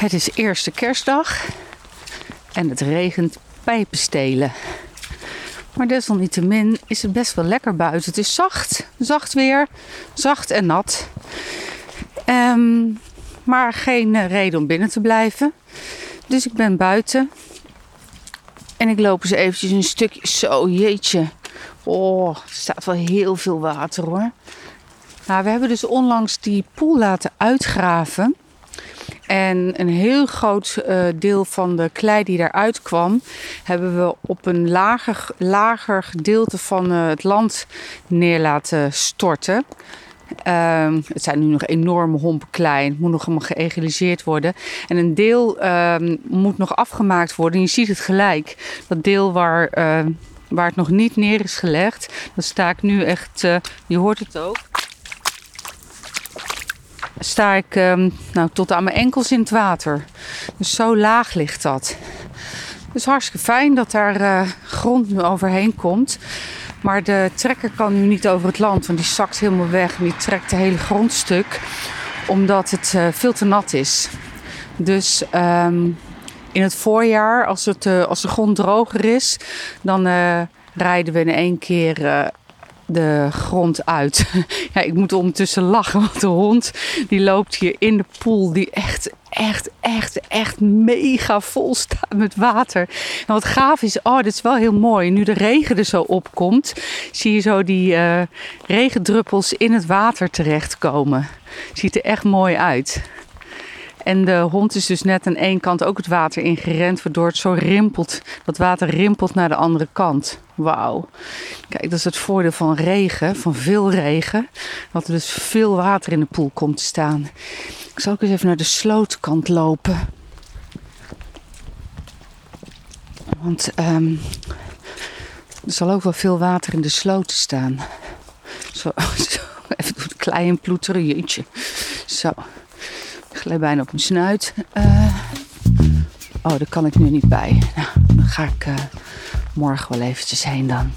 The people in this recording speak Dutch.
Het is eerste kerstdag en het regent pijpenstelen. Maar desalniettemin is het best wel lekker buiten. Het is zacht, zacht weer, zacht en nat. Ehm, maar geen eh, reden om binnen te blijven. Dus ik ben buiten. En ik loop eens eventjes een stukje. Zo, jeetje. Oh, er staat wel heel veel water hoor. Nou, we hebben dus onlangs die poel laten uitgraven. En een heel groot uh, deel van de klei die daaruit kwam, hebben we op een lager, lager gedeelte van uh, het land neer laten storten. Uh, het zijn nu nog enorme hompen klei. Het moet nog allemaal geëgaliseerd worden. En een deel ehm, moet nog afgemaakt worden. Je ziet het gelijk. Dat deel waar, ehm, waar het nog niet neer is gelegd. Dan sta ik nu echt, eh, je hoort het ook sta ik um, nou, tot aan mijn enkels in het water. Dus zo laag ligt dat. Dus hartstikke fijn dat daar uh, grond nu overheen komt. Maar de trekker kan nu niet over het land, want die zakt helemaal weg en die trekt de hele grondstuk, omdat het uh, veel te nat is. Dus um, in het voorjaar, als, het, uh, als de grond droger is, dan rijden we in één keer de grond uit. ja, ik moet ondertussen lachen, want de hond die loopt hier in de poel die echt, echt, echt, echt mega vol staat met water. En wat gaaf is, oh, dit is wel heel mooi. Nu de regen er zo opkomt, zie je zo die uh, regendruppels in het water terechtkomen. Ziet er echt mooi uit. En de hond is dus net aan één kant ook het water ingerend, waardoor het zo rimpelt. Dat water rimpelt naar de andere kant. Wauw. Kijk, dat is het voordeel van regen, van veel regen. Dat er dus veel water in de poel komt te staan. Ik zal ook eens even naar de slootkant lopen. Want um, er zal ook wel veel water in de sloot staan. Zo, even door het klei en ploeteren, jeetje. Zo glij bijna op mijn snuit. Eh, oh, daar kan ik nu niet bij. Nou, dan ga ik eh, morgen wel eventjes heen dan.